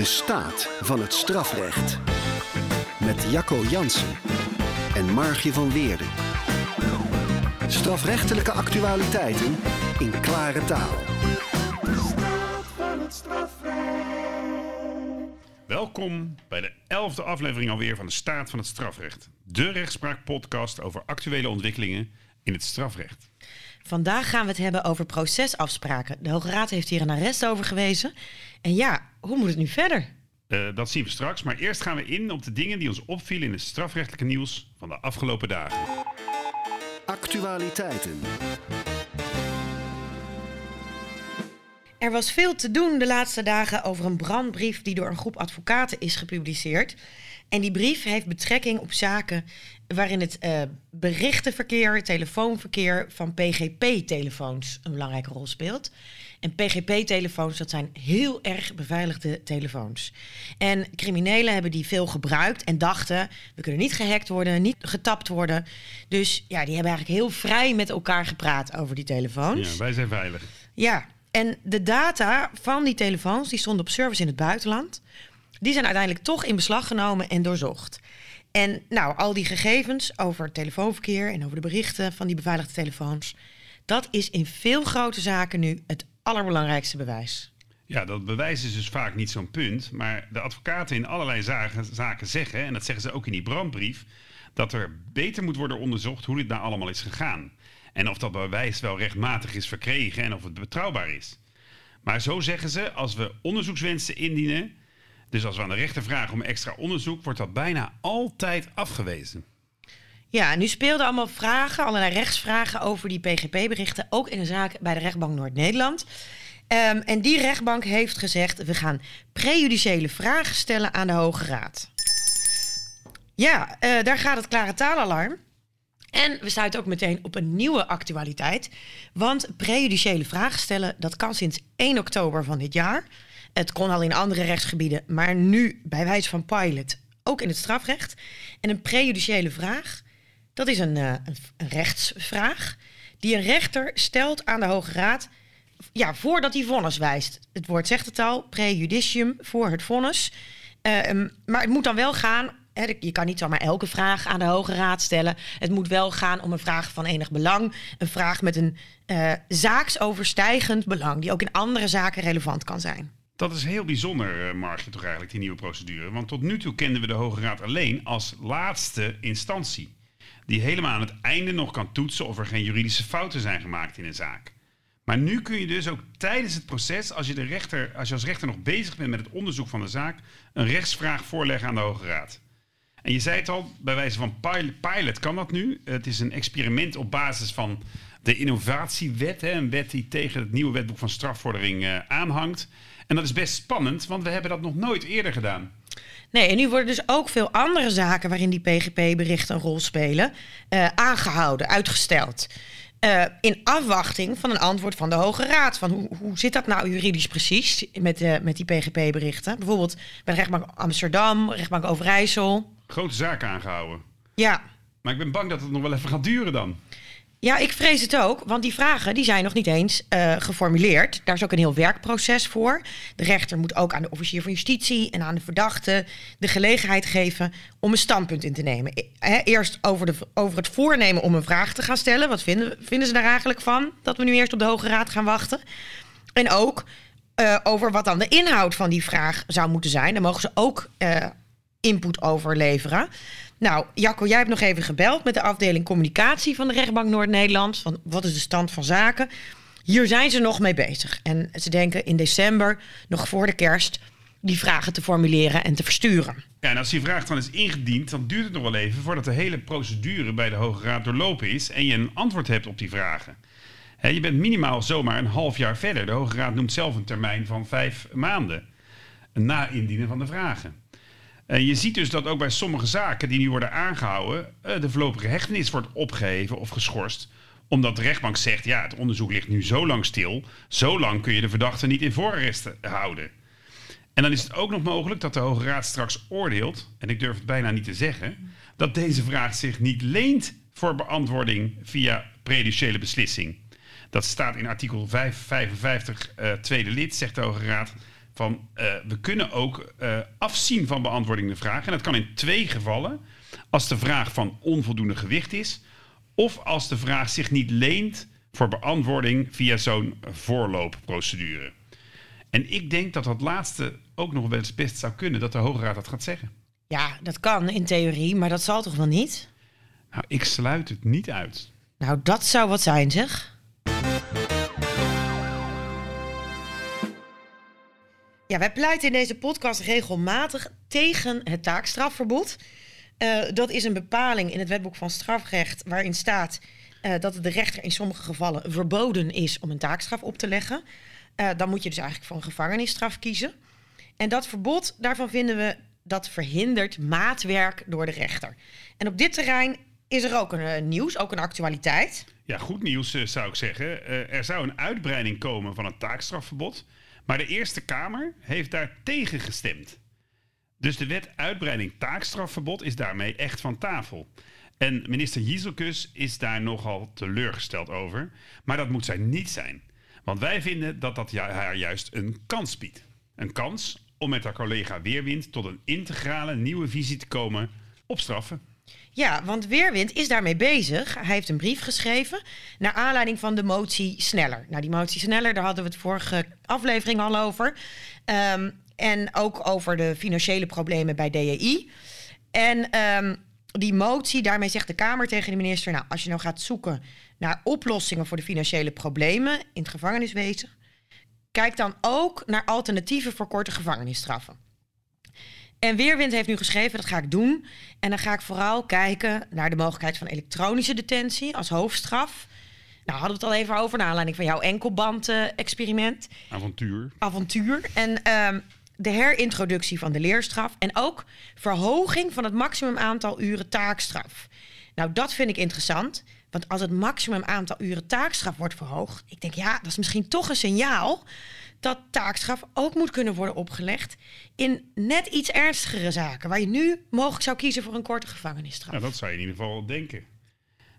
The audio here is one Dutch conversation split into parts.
De staat van het strafrecht. Met Jacco Jansen en Margje van Weerden. Strafrechtelijke actualiteiten in klare taal. Welkom bij de elfde aflevering alweer van de Staat van het Strafrecht. De rechtspraakpodcast over actuele ontwikkelingen in het strafrecht. Vandaag gaan we het hebben over procesafspraken. De Hoge Raad heeft hier een arrest over gewezen. En ja, hoe moet het nu verder? Uh, dat zien we straks, maar eerst gaan we in op de dingen die ons opvielen in het strafrechtelijke nieuws van de afgelopen dagen. Actualiteiten. Er was veel te doen de laatste dagen over een brandbrief die door een groep advocaten is gepubliceerd. En die brief heeft betrekking op zaken waarin het uh, berichtenverkeer, telefoonverkeer van PGP-telefoons een belangrijke rol speelt. En PGP-telefoons, dat zijn heel erg beveiligde telefoons. En criminelen hebben die veel gebruikt en dachten: we kunnen niet gehackt worden, niet getapt worden. Dus ja, die hebben eigenlijk heel vrij met elkaar gepraat over die telefoons. Ja, wij zijn veilig. Ja, en de data van die telefoons, die stonden op service in het buitenland. Die zijn uiteindelijk toch in beslag genomen en doorzocht. En nou, al die gegevens over telefoonverkeer en over de berichten van die beveiligde telefoons, dat is in veel grote zaken nu het allerbelangrijkste bewijs. Ja, dat bewijs is dus vaak niet zo'n punt. Maar de advocaten in allerlei zaken, zeggen, en dat zeggen ze ook in die brandbrief, dat er beter moet worden onderzocht hoe dit nou allemaal is gegaan. En of dat bewijs wel rechtmatig is verkregen en of het betrouwbaar is. Maar zo zeggen ze, als we onderzoekswensen indienen, dus als we aan de rechter vragen om extra onderzoek, wordt dat bijna altijd afgewezen. Ja, nu speelden allemaal vragen, allerlei rechtsvragen over die PGP-berichten, ook in een zaak bij de rechtbank Noord-Nederland. Um, en die rechtbank heeft gezegd: we gaan prejudiciële vragen stellen aan de Hoge Raad. Ja, uh, daar gaat het klare taalalarm. En we sluiten ook meteen op een nieuwe actualiteit. Want prejudiciële vragen stellen, dat kan sinds 1 oktober van dit jaar. Het kon al in andere rechtsgebieden, maar nu bij wijze van pilot ook in het strafrecht. En een prejudiciële vraag, dat is een, uh, een rechtsvraag die een rechter stelt aan de Hoge Raad ja, voordat hij vonnis wijst. Het woord zegt het al, prejudicium, voor het vonnis. Uh, maar het moet dan wel gaan je kan niet zomaar elke vraag aan de Hoge Raad stellen. Het moet wel gaan om een vraag van enig belang. Een vraag met een uh, zaaksoverstijgend belang, die ook in andere zaken relevant kan zijn. Dat is heel bijzonder, uh, Margje, toch eigenlijk, die nieuwe procedure. Want tot nu toe kenden we de Hoge Raad alleen als laatste instantie. Die helemaal aan het einde nog kan toetsen of er geen juridische fouten zijn gemaakt in een zaak. Maar nu kun je dus ook tijdens het proces, als je, de rechter, als je als rechter nog bezig bent met het onderzoek van de zaak, een rechtsvraag voorleggen aan de Hoge Raad. En je zei het al, bij wijze van pilot, kan dat nu. Het is een experiment op basis van de innovatiewet. Hè, een wet die tegen het nieuwe wetboek van strafvordering uh, aanhangt. En dat is best spannend, want we hebben dat nog nooit eerder gedaan. Nee, en nu worden dus ook veel andere zaken waarin die PGP-berichten een rol spelen, uh, aangehouden, uitgesteld. Uh, in afwachting van een antwoord van de Hoge Raad. Van hoe, hoe zit dat nou juridisch precies met, uh, met die PGP-berichten? Bijvoorbeeld bij de rechtbank Amsterdam, rechtbank Overijssel. Grote zaken aangehouden. Ja. Maar ik ben bang dat het nog wel even gaat duren dan. Ja, ik vrees het ook, want die vragen die zijn nog niet eens uh, geformuleerd. Daar is ook een heel werkproces voor. De rechter moet ook aan de officier van justitie en aan de verdachte de gelegenheid geven om een standpunt in te nemen. eerst over, de, over het voornemen om een vraag te gaan stellen. Wat vinden, vinden ze daar eigenlijk van? Dat we nu eerst op de Hoge Raad gaan wachten. En ook uh, over wat dan de inhoud van die vraag zou moeten zijn. Daar mogen ze ook uh, input over leveren. Nou, Jacco, jij hebt nog even gebeld met de afdeling communicatie van de rechtbank Noord-Nederland. Van wat is de stand van zaken? Hier zijn ze nog mee bezig. En ze denken in december, nog voor de kerst, die vragen te formuleren en te versturen. Ja, en als die vraag dan is ingediend, dan duurt het nog wel even voordat de hele procedure bij de Hoge Raad doorlopen is en je een antwoord hebt op die vragen. je bent minimaal zomaar een half jaar verder. De Hoge Raad noemt zelf een termijn van vijf maanden na indienen van de vragen. En je ziet dus dat ook bij sommige zaken die nu worden aangehouden, eh, de voorlopige hechtenis wordt opgeheven of geschorst omdat de rechtbank zegt, ja, het onderzoek ligt nu zo lang stil, zo lang kun je de verdachte niet in voorarrest houden. En dan is het ook nog mogelijk dat de Hoge Raad straks oordeelt, en ik durf het bijna niet te zeggen, dat deze vraag zich niet leent voor beantwoording via prejudiciële beslissing. Dat staat in artikel 555 uh, tweede lid, zegt de Hoge Raad. Van eh, we kunnen ook eh, afzien van beantwoording de vraag. En dat kan in twee gevallen. Als de vraag van onvoldoende gewicht is, of als de vraag zich niet leent voor beantwoording via zo'n voorloopprocedure. En ik denk dat dat laatste ook nog wel eens best zou kunnen, dat de Hoge Raad dat gaat zeggen. Ja, dat kan in theorie, maar dat zal toch wel niet? Nou, ik sluit het niet uit. Nou, dat zou wat zijn, zeg. Ja, wij pleiten in deze podcast regelmatig tegen het taakstrafverbod. Uh, dat is een bepaling in het wetboek van strafrecht waarin staat uh, dat het de rechter in sommige gevallen verboden is om een taakstraf op te leggen. Uh, dan moet je dus eigenlijk voor een gevangenisstraf kiezen. En dat verbod, daarvan vinden we dat verhindert maatwerk door de rechter. En op dit terrein is er ook een nieuws, ook een actualiteit. Ja, goed nieuws zou ik zeggen. er zou een uitbreiding komen van het taakstrafverbod. Maar de Eerste Kamer heeft daar tegen gestemd. Dus de wet uitbreiding taakstrafverbod is daarmee echt van tafel. En minister Jezelkus is daar nogal teleurgesteld over. Maar dat moet zij niet zijn. Want wij vinden dat dat haar juist een kans biedt. Een kans om met haar collega Weerwind tot een integrale nieuwe visie te komen op straffen. Ja, want Weerwind is daarmee bezig. Hij heeft een brief geschreven naar aanleiding van de motie Sneller. Nou, die motie Sneller, daar hadden we het vorige aflevering al over. Um, en ook over de financiële problemen bij DEI. En um, die motie, daarmee zegt de Kamer tegen de minister... nou, als je nou gaat zoeken naar oplossingen voor de financiële problemen... in het gevangeniswezen... kijk dan ook naar alternatieven voor korte gevangenisstraffen. En Weerwind heeft nu geschreven, dat ga ik doen. En dan ga ik vooral kijken naar de mogelijkheid van elektronische detentie als hoofdstraf. Nou, hadden we het al even over, naar aanleiding van jouw enkelband-experiment. Avontuur. Avontuur. En um, de herintroductie van de leerstraf. En ook verhoging van het maximum aantal uren taakstraf. Nou, dat vind ik interessant. Want als het maximum aantal uren taakstraf wordt verhoogd, ik denk ja, dat is misschien toch een signaal dat taakstraf ook moet kunnen worden opgelegd in net iets ernstigere zaken, waar je nu mogelijk zou kiezen voor een korte gevangenisstraf. Ja, dat zou je in ieder geval denken.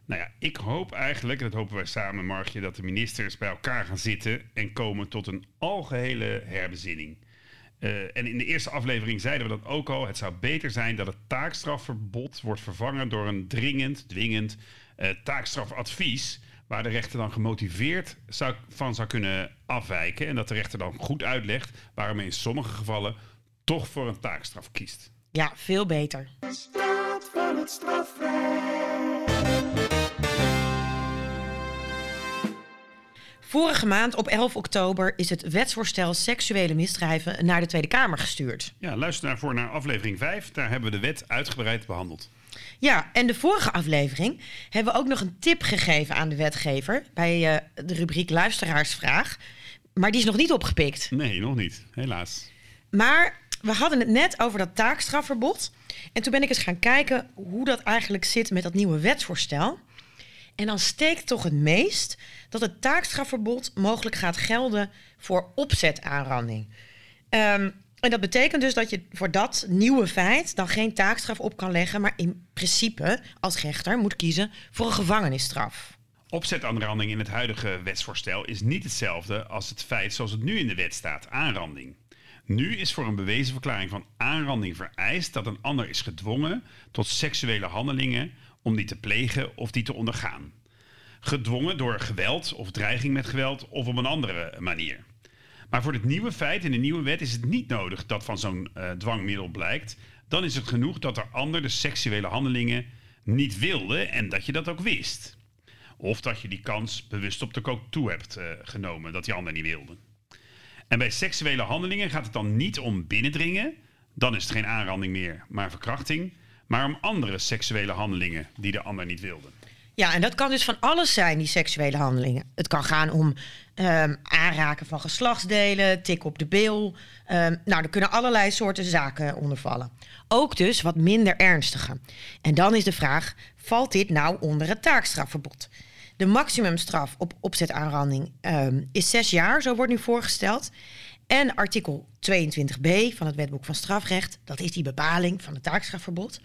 Nou ja, ik hoop eigenlijk, en dat hopen wij samen, Margje, dat de ministers bij elkaar gaan zitten en komen tot een algehele herbezinning. Uh, en in de eerste aflevering zeiden we dat ook al. Het zou beter zijn dat het taakstrafverbod wordt vervangen door een dringend, dwingend uh, taakstrafadvies waar de rechter dan gemotiveerd zou, van zou kunnen afwijken. En dat de rechter dan goed uitlegt waarom hij in sommige gevallen toch voor een taakstraf kiest. Ja, veel beter. De staat van het strafrecht. Vorige maand op 11 oktober is het wetsvoorstel seksuele misdrijven naar de Tweede Kamer gestuurd. Ja, luister daarvoor naar aflevering 5. Daar hebben we de wet uitgebreid behandeld. Ja, en de vorige aflevering hebben we ook nog een tip gegeven aan de wetgever bij uh, de rubriek Luisteraarsvraag. Maar die is nog niet opgepikt. Nee, nog niet, helaas. Maar we hadden het net over dat taakstrafverbod. En toen ben ik eens gaan kijken hoe dat eigenlijk zit met dat nieuwe wetsvoorstel. En dan steekt toch het meest dat het taakstrafverbod mogelijk gaat gelden voor opzetaanranding. Um, en dat betekent dus dat je voor dat nieuwe feit dan geen taakstraf op kan leggen, maar in principe als rechter moet kiezen voor een gevangenisstraf. Opzetaanranding in het huidige wetsvoorstel is niet hetzelfde als het feit zoals het nu in de wet staat, aanranding. Nu is voor een bewezen verklaring van aanranding vereist dat een ander is gedwongen tot seksuele handelingen om die te plegen of die te ondergaan. Gedwongen door geweld of dreiging met geweld of op een andere manier. Maar voor het nieuwe feit in de nieuwe wet is het niet nodig dat van zo'n uh, dwangmiddel blijkt. Dan is het genoeg dat er ander de seksuele handelingen niet wilde en dat je dat ook wist. Of dat je die kans bewust op de kook toe hebt uh, genomen dat die ander niet wilde. En bij seksuele handelingen gaat het dan niet om binnendringen, dan is het geen aanranding meer, maar verkrachting, maar om andere seksuele handelingen die de ander niet wilde. Ja, en dat kan dus van alles zijn, die seksuele handelingen. Het kan gaan om um, aanraken van geslachtsdelen, tik op de bil. Um, nou, er kunnen allerlei soorten zaken onder vallen. Ook dus wat minder ernstige. En dan is de vraag, valt dit nou onder het taakstrafverbod? De maximumstraf op opzetaanranding um, is zes jaar, zo wordt nu voorgesteld. En artikel 22b van het wetboek van strafrecht, dat is die bepaling van het taakstrafverbod.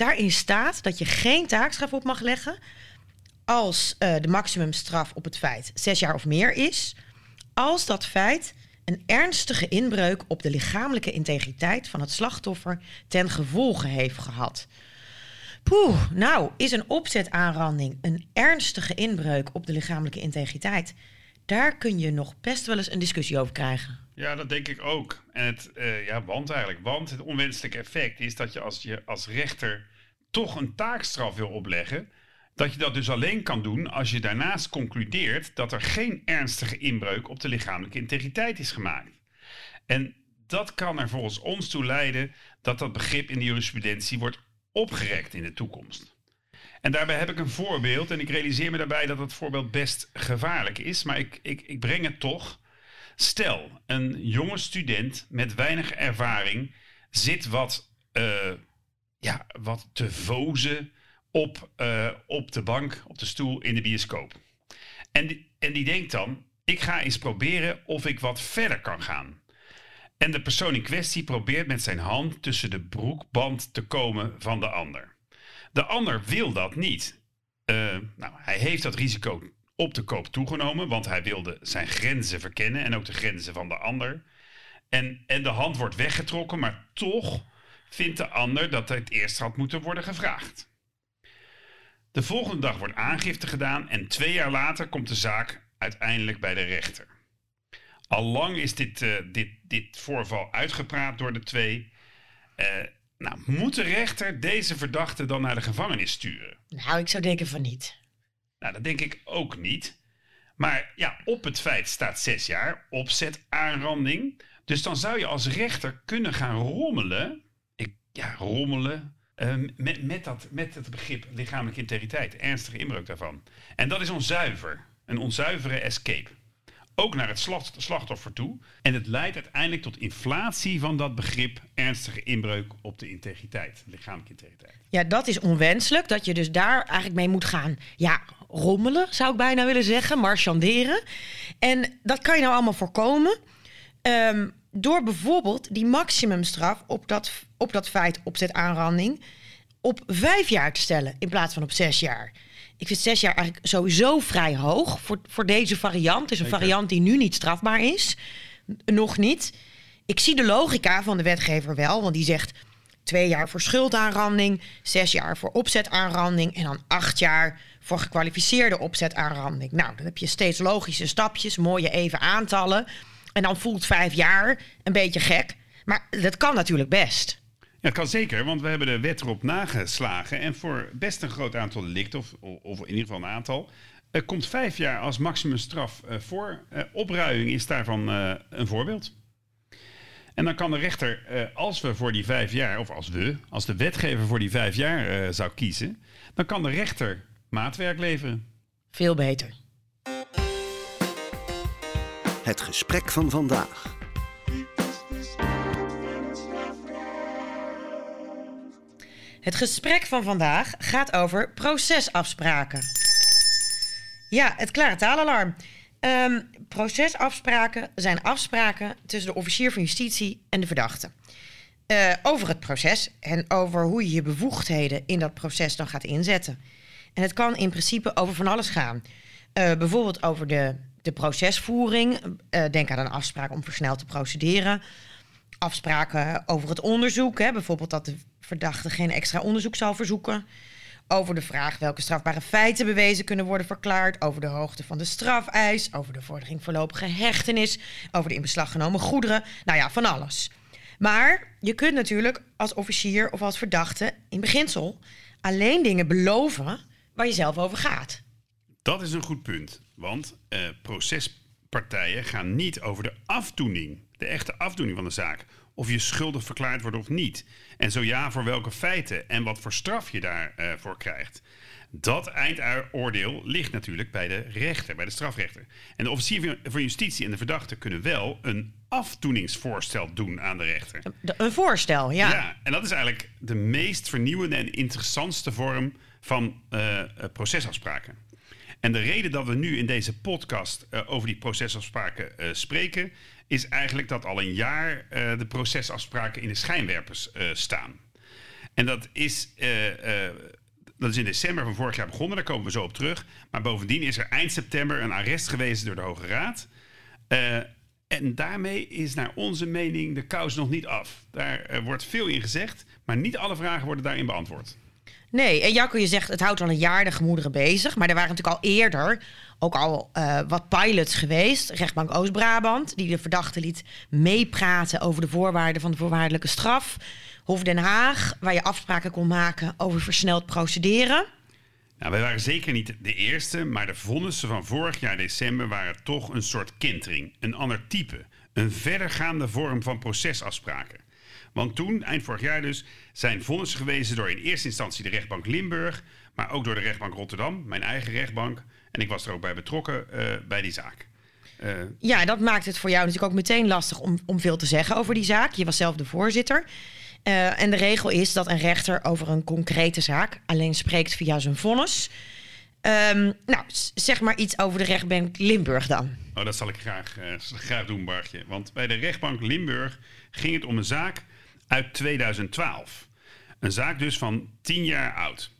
Daarin staat dat je geen taakstraf op mag leggen als uh, de maximumstraf op het feit zes jaar of meer is, als dat feit een ernstige inbreuk op de lichamelijke integriteit van het slachtoffer ten gevolge heeft gehad. Poeh, nou, is een opzetaanranding een ernstige inbreuk op de lichamelijke integriteit? Daar kun je nog best wel eens een discussie over krijgen. Ja, dat denk ik ook. En het, uh, ja, want eigenlijk. Want het onwenselijke effect is dat je als je als rechter toch een taakstraf wil opleggen, dat je dat dus alleen kan doen als je daarnaast concludeert dat er geen ernstige inbreuk op de lichamelijke integriteit is gemaakt. En dat kan er volgens ons toe leiden dat dat begrip in de jurisprudentie wordt opgerekt in de toekomst. En daarbij heb ik een voorbeeld en ik realiseer me daarbij dat het voorbeeld best gevaarlijk is, maar ik, ik, ik breng het toch. Stel, een jonge student met weinig ervaring zit wat, uh, ja, wat te vozen op, uh, op de bank, op de stoel in de bioscoop. En die, en die denkt dan, ik ga eens proberen of ik wat verder kan gaan. En de persoon in kwestie probeert met zijn hand tussen de broekband te komen van de ander. De ander wil dat niet. Uh, nou, hij heeft dat risico op de koop toegenomen, want hij wilde zijn grenzen verkennen en ook de grenzen van de ander. En, en de hand wordt weggetrokken, maar toch vindt de ander dat het eerst had moeten worden gevraagd. De volgende dag wordt aangifte gedaan en twee jaar later komt de zaak uiteindelijk bij de rechter. Al lang is dit, uh, dit, dit voorval uitgepraat door de twee. Uh, nou, moet de rechter deze verdachte dan naar de gevangenis sturen? Nou, ik zou denken van niet. Nou, dat denk ik ook niet. Maar ja, op het feit staat zes jaar opzet aanranding. Dus dan zou je als rechter kunnen gaan rommelen. Ik, ja, rommelen. Uh, met, met, dat, met het begrip lichamelijke integriteit, ernstige inbreuk daarvan. En dat is onzuiver. Een onzuivere escape ook naar het slachtoffer toe. En het leidt uiteindelijk tot inflatie van dat begrip ernstige inbreuk op de integriteit, lichamelijke integriteit. Ja, dat is onwenselijk, dat je dus daar eigenlijk mee moet gaan. Ja, rommelen zou ik bijna willen zeggen, marchanderen. En dat kan je nou allemaal voorkomen. Um, door bijvoorbeeld die maximumstraf op dat, op dat feit opzet aanranding op vijf jaar te stellen in plaats van op zes jaar. Ik vind zes jaar eigenlijk sowieso vrij hoog voor, voor deze variant. Het is een variant die nu niet strafbaar is. Nog niet. Ik zie de logica van de wetgever wel, want die zegt twee jaar voor schuldaanranding, zes jaar voor opzetaanranding en dan acht jaar voor gekwalificeerde opzetaanranding. Nou, dan heb je steeds logische stapjes, mooie even aantallen. En dan voelt vijf jaar een beetje gek. Maar dat kan natuurlijk best. Ja, het kan zeker, want we hebben de wet erop nageslagen. En voor best een groot aantal delicten, of, of in ieder geval een aantal, uh, komt vijf jaar als maximumstraf uh, voor. Uh, opruiing is daarvan een voorbeeld. En dan kan de rechter, als we voor die vijf jaar, of als we, als de wetgever voor die vijf jaar zou kiezen, dan kan de rechter maatwerk leveren. Veel beter. Het gesprek van vandaag. Het gesprek van vandaag gaat over procesafspraken. Ja, het klare taalalarm. Um, procesafspraken zijn afspraken tussen de officier van justitie en de verdachte. Uh, over het proces en over hoe je je bevoegdheden in dat proces dan gaat inzetten. En het kan in principe over van alles gaan. Uh, bijvoorbeeld over de, de procesvoering. Uh, denk aan een afspraak om versneld te procederen. Afspraken over het onderzoek. Hè, bijvoorbeeld dat de verdachte geen extra onderzoek zal verzoeken. Over de vraag welke strafbare feiten bewezen kunnen worden verklaard. Over de hoogte van de strafeis. Over de vordering voorlopige hechtenis. Over de in beslag genomen goederen. Nou ja, van alles. Maar je kunt natuurlijk als officier of als verdachte in beginsel alleen dingen beloven waar je zelf over gaat. Dat is een goed punt. Want uh, procespartijen gaan niet over de afdoening, de echte afdoening van de zaak of je schuldig verklaard wordt of niet. En zo ja, voor welke feiten en wat voor straf je daarvoor uh, voor krijgt. Dat eindoordeel ligt natuurlijk bij de rechter, bij de strafrechter. En de officier van justitie en de verdachte kunnen wel een afdoeningsvoorstel doen aan de rechter. Een voorstel, ja. Ja, en dat is eigenlijk de meest vernieuwende en interessantste vorm van uh, procesafspraken. En de reden dat we nu in deze podcast uh, over die procesafspraken spreken, is eigenlijk dat al een jaar de procesafspraken in de schijnwerpers staan. En dat is, dat is in december van vorig jaar begonnen, daar komen we zo op terug. Maar bovendien is er eind september een arrest geweest door de Hoge Raad. En daarmee is naar onze mening de kous nog niet af. Daar eh, wordt veel in gezegd, maar niet alle vragen worden daarin beantwoord. Nee, en Jacco, je zegt het houdt al een jaar de gemoederen bezig. Maar er waren natuurlijk al eerder ook al eh, wat pilots geweest. Rechtbank Oost-Brabant, die de verdachte liet meepraten over de voorwaarden van de voorwaardelijke straf. Hof Den Haag, waar je afspraken kon maken over versneld procederen. Nou, wij waren zeker niet de eerste, maar de vonnissen van vorig jaar december waren toch een soort kentering. Een ander type. Een verdergaande vorm van procesafspraken. Want toen, eind vorig jaar dus, zijn vonnissen gewezen door in eerste instantie de rechtbank Limburg, maar ook door de rechtbank Rotterdam, mijn eigen rechtbank. En ik was er ook bij betrokken uh, bij die zaak. Uh, ja, dat maakt het voor jou natuurlijk ook meteen lastig om, om veel te zeggen over die zaak. Je was zelf de voorzitter. Uh, en de regel is dat een rechter over een concrete zaak alleen spreekt via zijn vonnis. Um, nou, zeg maar iets over de rechtbank Limburg dan. Oh, dat zal ik graag, uh, graag doen, Bartje. Want bij de rechtbank Limburg ging het om een zaak uit 2012. Een zaak dus van 10 jaar oud.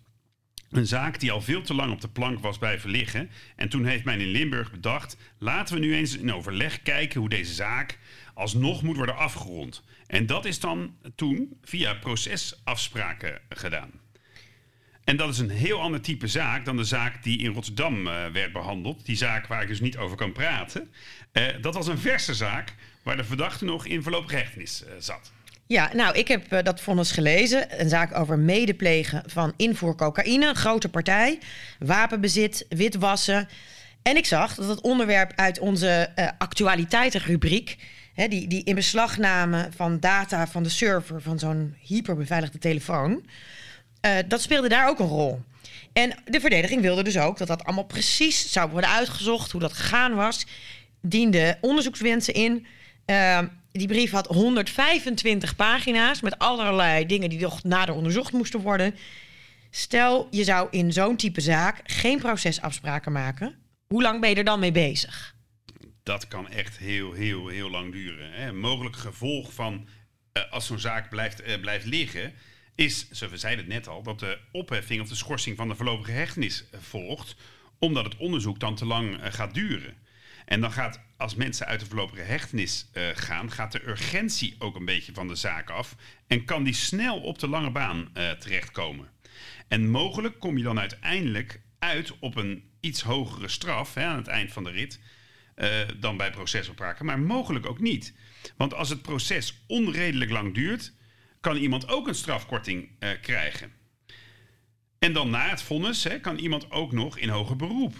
Een zaak die al veel te lang op de plank was blijven liggen. En toen heeft men in Limburg bedacht: laten we nu eens in overleg kijken hoe deze zaak alsnog moet worden afgerond. En dat is dan toen via procesafspraken gedaan. En dat is een heel ander type zaak dan de zaak die in Rotterdam uh, werd behandeld. Die zaak waar ik dus niet over kan praten. Uh, dat was een verse zaak waar de verdachte nog in voorlopige hechtenis uh, zat. Ja, nou, ik heb uh, dat vonnis gelezen. Een zaak over medeplegen van invoer cocaïne, grote partij, wapenbezit, witwassen. En ik zag dat het onderwerp uit onze uh, actualiteitenrubriek, hè, die, die in beslagname van data van de server van zo'n hyperbeveiligde telefoon, uh, dat speelde daar ook een rol. En de verdediging wilde dus ook dat dat allemaal precies zou worden uitgezocht, hoe dat gegaan was. Diende onderzoekswensen in. Die brief had 125 pagina's met allerlei dingen die nog nader onderzocht moesten worden. Stel, je zou in zo'n type zaak geen procesafspraken maken. Hoe lang ben je er dan mee bezig? Dat kan echt heel, heel, heel lang duren. Hè. Mogelijk gevolg van uh, als zo'n zaak blijft, uh, blijft liggen, is, we zeiden het net al, dat de opheffing of de schorsing van de voorlopige hechtenis volgt, omdat het onderzoek dan te lang uh, gaat duren. En dan gaat, als mensen uit de voorlopige hechtenis uh, gaan, gaat de urgentie ook een beetje van de zaak af. En kan die snel op de lange baan uh, terechtkomen. En mogelijk kom je dan uiteindelijk uit op een iets hogere straf hè, aan het eind van de rit. Uh, dan bij procesoppraken, maar mogelijk ook niet. Want als het proces onredelijk lang duurt, kan iemand ook een strafkorting krijgen. En dan na het vonnis hè, kan iemand ook nog in hoger beroep.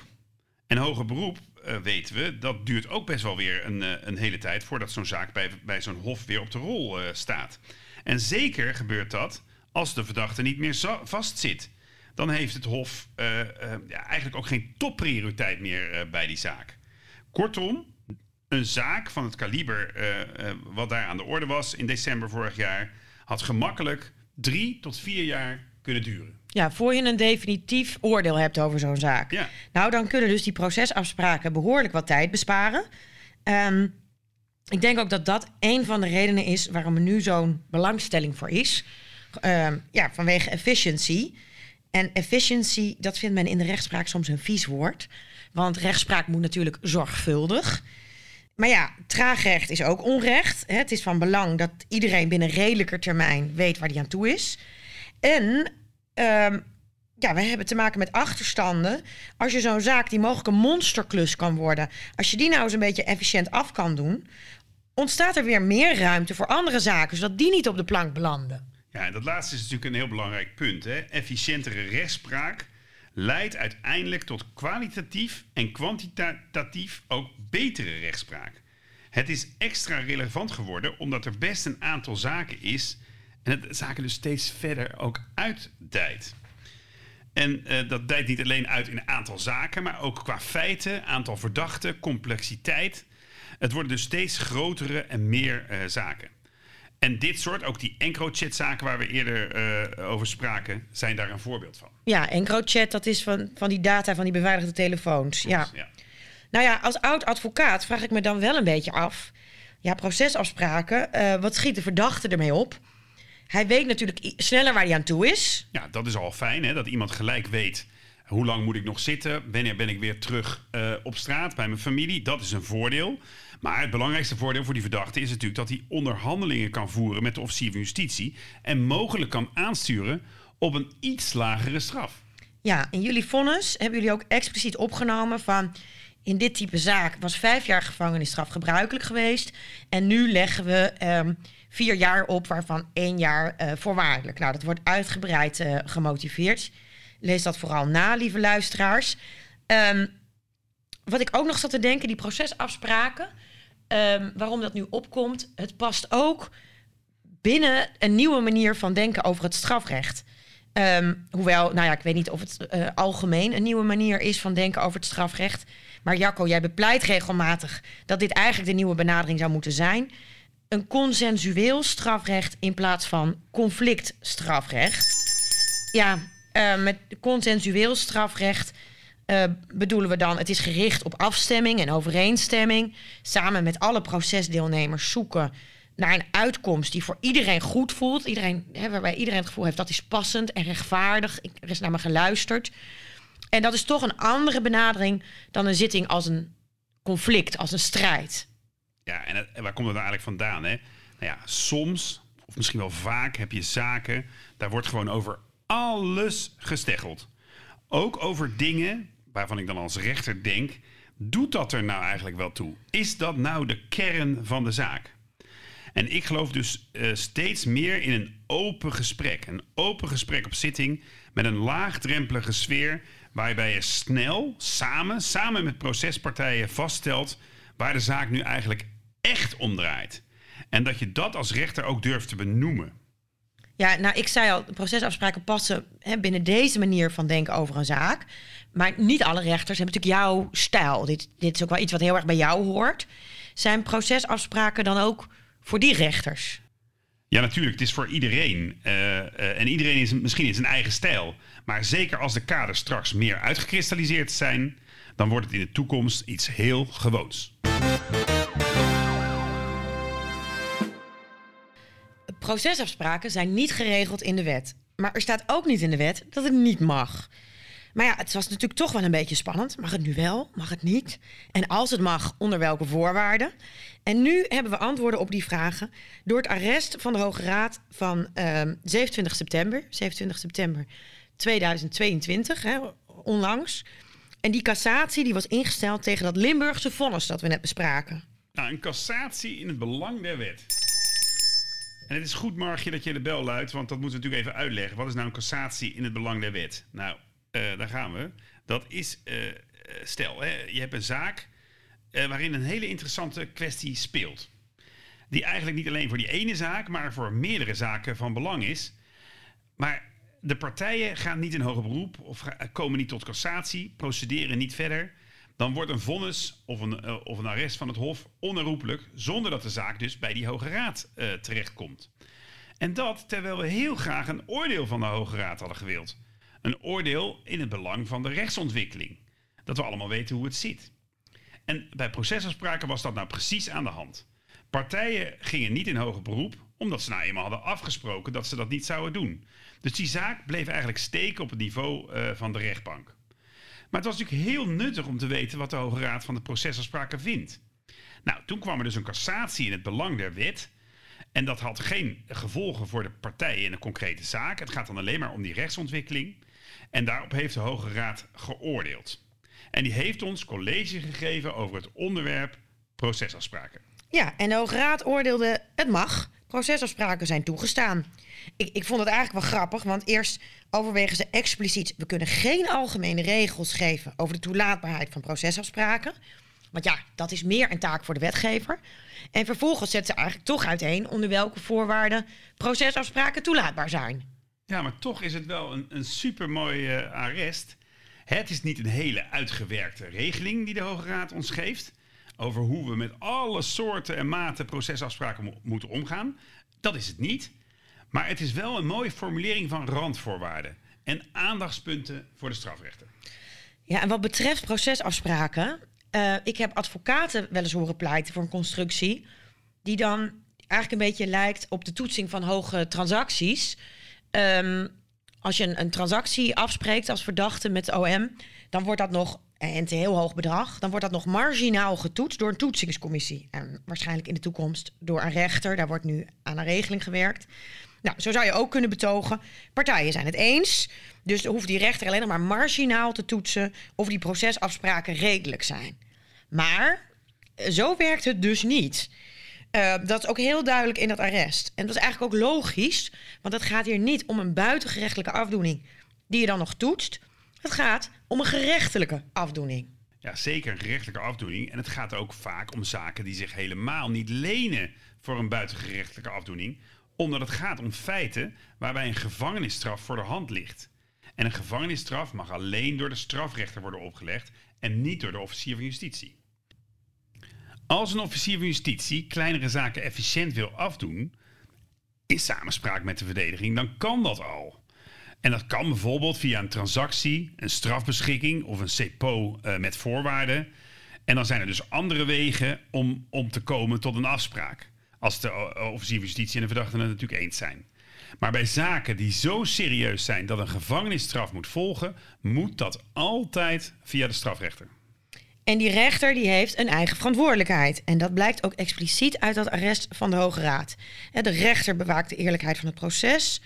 En hoger beroep uh, weten we, dat duurt ook best wel weer een, uh, een hele tijd voordat zo'n zaak bij, bij zo'n hof weer op de rol uh, staat. En zeker gebeurt dat als de verdachte niet meer vastzit. Dan heeft het hof ja, eigenlijk ook geen topprioriteit meer bij die zaak. Kortom, een zaak van het kaliber wat daar aan de orde was in december vorig jaar, had gemakkelijk drie tot vier jaar kunnen duren. Ja, voor je een definitief oordeel hebt over zo'n zaak. Ja. Nou, dan kunnen dus die procesafspraken behoorlijk wat tijd besparen. Um, ik denk ook dat dat een van de redenen is waarom er nu zo'n belangstelling voor is. Um, ja, vanwege efficiency. En efficiency, dat vindt men in de rechtspraak soms een vies woord. Want rechtspraak moet natuurlijk zorgvuldig. Maar ja, traagrecht is ook onrecht. Het is van belang dat iedereen binnen redelijker termijn weet waar hij aan toe is. En Um, ja, we hebben te maken met achterstanden. Als je zo'n zaak die mogelijk een monsterklus kan worden, als je die nou eens een beetje efficiënt af kan doen, ontstaat er weer meer ruimte voor andere zaken, zodat die niet op de plank belanden. Ja, en dat laatste is natuurlijk een heel belangrijk punt. Hè? Efficiëntere rechtspraak leidt uiteindelijk tot kwalitatief en kwantitatief ook betere rechtspraak. Het is extra relevant geworden omdat er best een aantal zaken is en het zaken dus steeds verder ook uitdijt. En uh, dat dijt niet alleen uit in een aantal zaken, maar ook qua feiten, aantal verdachten, complexiteit. Het worden dus steeds grotere en meer uh, zaken. En dit soort, ook die EncroChat-zaken waar we eerder uh, over spraken, zijn daar een voorbeeld van. Ja, EncroChat, dat is van, van die data van die beveiligde telefoons. Ja. ja. Nou ja, als oud-advocaat vraag ik me dan wel een beetje af. Ja, procesafspraken, wat schiet de verdachte ermee op? Hij weet natuurlijk sneller waar hij aan toe is. Ja, dat is al fijn, hè? dat iemand gelijk weet Hoe lang moet ik nog zitten? Wanneer ben ik weer terug uh, op straat bij mijn familie? Dat is een voordeel. Maar het belangrijkste voordeel voor die verdachte is natuurlijk dat hij onderhandelingen kan voeren met de officier van justitie en mogelijk kan aansturen op een iets lagere straf. Ja, in jullie vonnis hebben jullie ook expliciet opgenomen van in dit type zaak was vijf jaar gevangenisstraf gebruikelijk geweest. En nu leggen we um, vier jaar op, waarvan één jaar uh, voorwaardelijk. Nou, dat wordt uitgebreid uh, gemotiveerd. Lees dat vooral na, lieve luisteraars. Um, wat ik ook nog zat te denken, die procesafspraken. Um, waarom dat nu opkomt, het past ook binnen een nieuwe manier van denken over het strafrecht. Um, hoewel, nou ja, ik weet niet of het uh, algemeen een nieuwe manier is van denken over het strafrecht. Maar Jacco, jij bepleit regelmatig dat dit eigenlijk de nieuwe benadering zou moeten zijn. Een consensueel strafrecht in plaats van conflictstrafrecht. Ja, uh, met consensueel strafrecht uh, bedoelen we dan, het is gericht op afstemming en overeenstemming. Samen met alle procesdeelnemers zoeken naar een uitkomst die voor iedereen goed voelt. Iedereen, hè, waarbij iedereen het gevoel heeft dat is passend en rechtvaardig. Er is naar me geluisterd. En dat is toch een andere benadering dan een zitting als een conflict, als een strijd. Ja, en, waar komt het nou eigenlijk vandaan? Hè? Nou ja, soms, of misschien wel vaak, heb je zaken, daar wordt gewoon over alles gesteggeld. Ook over dingen waarvan ik dan als rechter denk, doet dat er nou eigenlijk wel toe? Is dat nou de kern van de zaak? En ik geloof dus uh, steeds meer in een open gesprek. Een open gesprek op zitting met een laagdrempelige sfeer. Waarbij je snel, samen, samen met procespartijen vaststelt waar de zaak nu eigenlijk echt om draait. En dat je dat als rechter ook durft te benoemen. Ja, nou, ik zei al, procesafspraken passen hè, binnen deze manier van denken over een zaak. Maar niet alle rechters hebben natuurlijk jouw stijl. Dit, dit is ook wel iets wat heel erg bij jou hoort. Zijn procesafspraken dan ook voor die rechters? Ja, natuurlijk. Het is voor iedereen. Uh, uh, en iedereen is misschien in zijn eigen stijl. Maar zeker als de kaders straks meer uitgekristalliseerd zijn, dan wordt het in de toekomst iets heel gewoons. Procesafspraken zijn niet geregeld in de wet. Maar er staat ook niet in de wet dat het niet mag. Maar ja, het was natuurlijk toch wel een beetje spannend. Mag het nu wel? Mag het niet? En als het mag, onder welke voorwaarden? En nu hebben we antwoorden op die vragen door het arrest van de Hoge Raad van uh, 27 september. 27 september 2022, hè, onlangs. En die cassatie die was ingesteld tegen dat Limburgse vonnis dat we net bespraken. Nou, een cassatie in het belang der wet. En het is goed, Margje, dat je de bel luidt, want dat moeten we natuurlijk even uitleggen. Wat is nou een cassatie in het belang der wet? Nou, uh, daar gaan we. Dat is, uh, stel, hè, je hebt een zaak uh, waarin een hele interessante kwestie speelt. Die eigenlijk niet alleen voor die ene zaak, maar voor meerdere zaken van belang is. Maar de partijen gaan niet in hoger beroep of komen niet tot cassatie, procederen niet verder. Dan wordt een vonnis of een, uh, of een arrest van het Hof onherroepelijk, zonder dat de zaak dus bij die Hoge Raad uh, terechtkomt. En dat terwijl we heel graag een oordeel van de Hoge Raad hadden gewild. Een oordeel in het belang van de rechtsontwikkeling. Dat we allemaal weten hoe het zit. En bij procesafspraken was dat nou precies aan de hand. Partijen gingen niet in hoger beroep, omdat ze nou eenmaal hadden afgesproken dat ze dat niet zouden doen. Dus die zaak bleef eigenlijk steken op het niveau uh, van de rechtbank. Maar het was natuurlijk heel nuttig om te weten wat de Hoge Raad van de procesafspraken vindt. Nou, toen kwam er dus een cassatie in het belang der wet. En dat had geen gevolgen voor de partijen in een concrete zaak. Het gaat dan alleen maar om die rechtsontwikkeling. En daarop heeft de Hoge Raad geoordeeld. En die heeft ons college gegeven over het onderwerp procesafspraken. Ja, en de Hoge Raad oordeelde: het mag. Procesafspraken zijn toegestaan. Ik, ik vond het eigenlijk wel grappig, want eerst overwegen ze expliciet: we kunnen geen algemene regels geven over de toelaatbaarheid van procesafspraken. Want ja, dat is meer een taak voor de wetgever. En vervolgens zetten ze eigenlijk toch uiteen onder welke voorwaarden procesafspraken toelaatbaar zijn. Ja, maar toch is het wel een, een supermooi uh, arrest. Het is niet een hele uitgewerkte regeling die de Hoge Raad ons geeft. Over hoe we met alle soorten en maten procesafspraken mo moeten omgaan. Dat is het niet. Maar het is wel een mooie formulering van randvoorwaarden en aandachtspunten voor de strafrechter. Ja, en wat betreft procesafspraken. Uh, ik heb advocaten wel eens horen pleiten voor een constructie. die dan eigenlijk een beetje lijkt op de toetsing van hoge transacties. Um, als je een, een transactie afspreekt als verdachte met OM, dan wordt dat nog, en een heel hoog bedrag, dan wordt dat nog marginaal getoetst door een toetsingscommissie. En waarschijnlijk in de toekomst door een rechter. Daar wordt nu aan een regeling gewerkt. Nou, zo zou je ook kunnen betogen. Partijen zijn het eens. Dus hoeft die rechter alleen nog maar marginaal te toetsen of die procesafspraken redelijk zijn. Maar zo werkt het dus niet. Uh, dat is ook heel duidelijk in dat arrest. En dat is eigenlijk ook logisch, want het gaat hier niet om een buitengerechtelijke afdoening die je dan nog toetst. Het gaat om een gerechtelijke afdoening. Ja, zeker een gerechtelijke afdoening. En het gaat ook vaak om zaken die zich helemaal niet lenen voor een buitengerechtelijke afdoening, omdat het gaat om feiten waarbij een gevangenisstraf voor de hand ligt. En een gevangenisstraf mag alleen door de strafrechter worden opgelegd en niet door de officier van justitie. Als een officier van justitie kleinere zaken efficiënt wil afdoen, in samenspraak met de verdediging, dan kan dat al. En dat kan bijvoorbeeld via een transactie, een strafbeschikking of een CEPO uh, met voorwaarden. En dan zijn er dus andere wegen om, om te komen tot een afspraak. Als de officier van justitie en de verdachte het natuurlijk eens zijn. Maar bij zaken die zo serieus zijn dat een gevangenisstraf moet volgen, moet dat altijd via de strafrechter. En die rechter die heeft een eigen verantwoordelijkheid. En dat blijkt ook expliciet uit dat arrest van de Hoge Raad. De rechter bewaakt de eerlijkheid van het proces.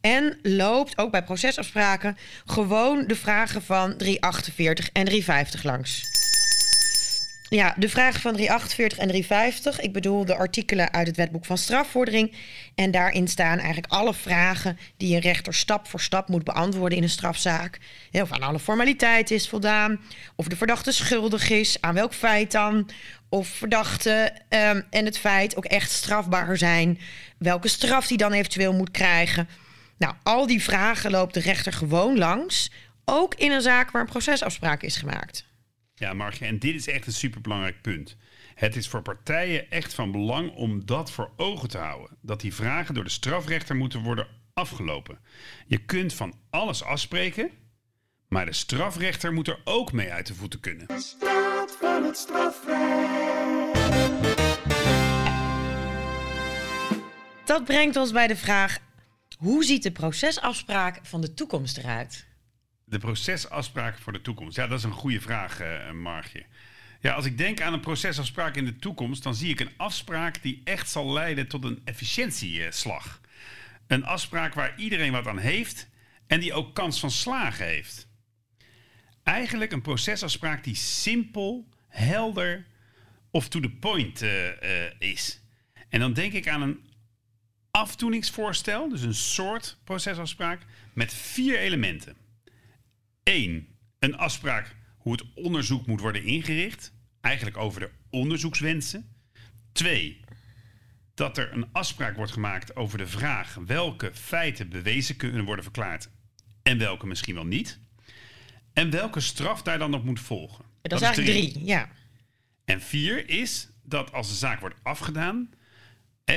En loopt ook bij procesafspraken gewoon de vragen van 348 en 350 langs. Ja, de vragen van 348 en 350. Ik bedoel de artikelen uit het wetboek van strafvordering. En daarin staan eigenlijk alle vragen die een rechter stap voor stap moet beantwoorden in een strafzaak. Of aan alle formaliteiten is voldaan. Of de verdachte schuldig is. Aan welk feit dan? Of verdachte um, en het feit ook echt strafbaar zijn. Welke straf die dan eventueel moet krijgen. Nou, al die vragen loopt de rechter gewoon langs. Ook in een zaak waar een procesafspraak is gemaakt. Ja, Margje, en dit is echt een superbelangrijk punt. Het is voor partijen echt van belang om dat voor ogen te houden. Dat die vragen door de strafrechter moeten worden afgelopen. Je kunt van alles afspreken, maar de strafrechter moet er ook mee uit de voeten kunnen. De staat van het strafrecht. Dat brengt ons bij de vraag: hoe ziet de procesafspraak van de toekomst eruit? De procesafspraken voor de toekomst. Ja, dat is een goede vraag, uh, Margje. Ja, als ik denk aan een procesafspraak in de toekomst, dan zie ik een afspraak die echt zal leiden tot een efficiëntieslag. Een afspraak waar iedereen wat aan heeft en die ook kans van slagen heeft. Eigenlijk een procesafspraak die simpel, helder of to the point uh, uh, is. En dan denk ik aan een afdoeningsvoorstel, dus een soort procesafspraak met vier elementen. 1. Een afspraak hoe het onderzoek moet worden ingericht. Eigenlijk over de onderzoekswensen. 2. Dat er een afspraak wordt gemaakt over de vraag welke feiten bewezen kunnen worden verklaard en welke misschien wel niet. En welke straf daar dan op moet volgen. Dat, dat is eigenlijk drie. ja. En vier is dat als de zaak wordt afgedaan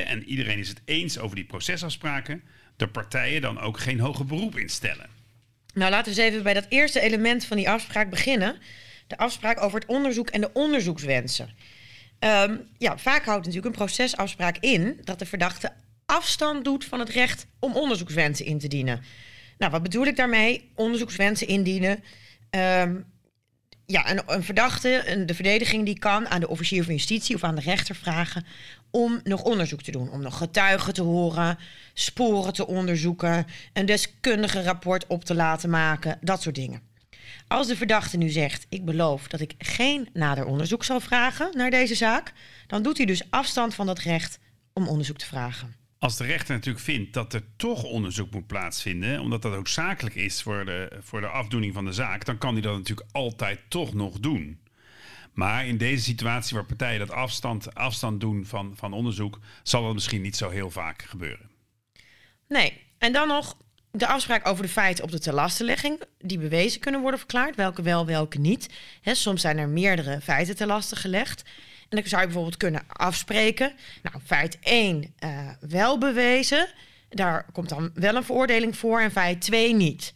en iedereen is het eens over die procesafspraken, de partijen dan ook geen hoger beroep instellen. Nou, laten we eens even bij dat eerste element van die afspraak beginnen. De afspraak over het onderzoek en de onderzoekswensen. Um, ja, vaak houdt natuurlijk een procesafspraak in dat de verdachte afstand doet van het recht om onderzoekswensen in te dienen. Nou, wat bedoel ik daarmee? Onderzoekswensen indienen. Um, ja, een, een verdachte, de verdediging die kan aan de officier van justitie of aan de rechter vragen om nog onderzoek te doen. Om nog getuigen te horen, sporen te onderzoeken, een deskundige rapport op te laten maken, dat soort dingen. Als de verdachte nu zegt: Ik beloof dat ik geen nader onderzoek zal vragen naar deze zaak, dan doet hij dus afstand van dat recht om onderzoek te vragen. Als de rechter natuurlijk vindt dat er toch onderzoek moet plaatsvinden, omdat dat ook zakelijk is voor de, voor de afdoening van de zaak, dan kan hij dat natuurlijk altijd toch nog doen. Maar in deze situatie waar partijen dat afstand, afstand doen van, van onderzoek, zal dat misschien niet zo heel vaak gebeuren. Nee, en dan nog de afspraak over de feiten op de telastenlegging, die bewezen kunnen worden verklaard, welke wel, welke niet. soms zijn er meerdere feiten te lasten gelegd. En dan zou je bijvoorbeeld kunnen afspreken. Nou, feit 1 uh, eh, wel bewezen. Daar komt dan wel een veroordeling voor en feit 2 niet.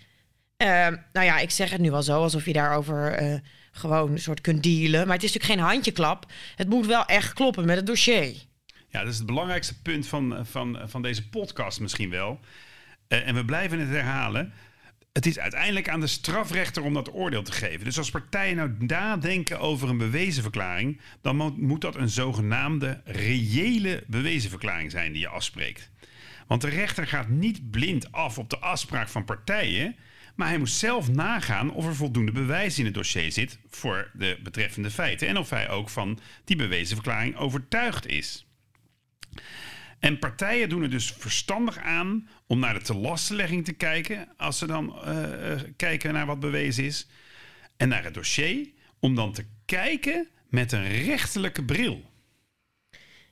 Uh, nou ja, ik zeg het nu wel zo, alsof je daarover uh, gewoon een soort kunt dealen. Maar het is natuurlijk geen handjeklap. Het moet wel echt kloppen met het dossier. Ja, dat is het belangrijkste punt van, van, van deze podcast misschien wel. en we blijven het herhalen. Het is uiteindelijk aan de strafrechter om dat oordeel te geven. Dus als partijen nou nadenken over een bewezenverklaring, dan moet dat een zogenaamde reële bewezenverklaring zijn die je afspreekt. Want de rechter gaat niet blind af op de afspraak van partijen, maar hij moet zelf nagaan of er voldoende bewijs in het dossier zit voor de betreffende feiten en of hij ook van die bewezenverklaring overtuigd is. En partijen doen er dus verstandig aan om naar de telastenlegging te kijken, als ze dan uh, kijken naar wat bewezen is, en naar het dossier, om dan te kijken met een rechterlijke bril.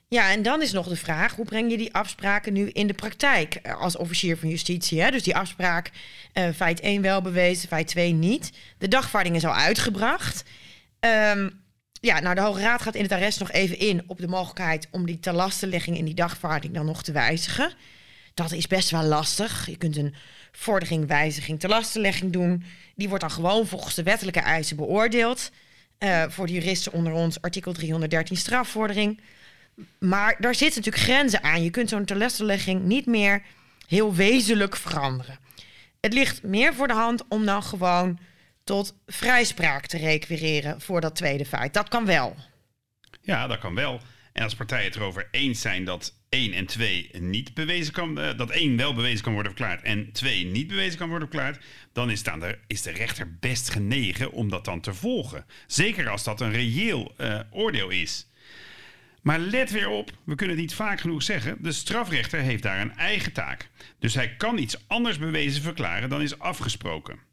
Ja, en dan is nog de vraag: hoe breng je die afspraken nu in de praktijk eh, als officier van justitie? Hè? Dus die afspraak, feit 1 wel bewezen, feit 2 niet. De dagvaarding is al uitgebracht. Um, ja, nou, de Hoge Raad gaat in het arrest nog even in op de mogelijkheid om die telastenlegging in die dagvaarding dan nog te wijzigen. Dat is best wel lastig. Je kunt een vordering, wijziging, telastenlegging doen. Die wordt dan gewoon volgens de wettelijke eisen beoordeeld. Uh, voor de juristen onder ons artikel 313 strafvordering. Maar daar zitten natuurlijk grenzen aan. Je kunt zo'n telastenlegging niet meer heel wezenlijk veranderen. Het ligt meer voor de hand om dan gewoon tot vrijspraak te requireren voor dat tweede feit. Dat kan wel. Ja, dat kan wel. En als partijen het erover eens zijn dat 1 en 2 niet bewezen kan, uh, dat 1 wel bewezen kan worden verklaard en 2 niet bewezen kan worden verklaard, dan is, de, is de rechter best genegen om dat dan te volgen. Zeker als dat een reëel uh, oordeel is. Maar let weer op, we kunnen het niet vaak genoeg zeggen, de strafrechter heeft daar een eigen taak. Dus hij kan iets anders bewezen verklaren dan is afgesproken.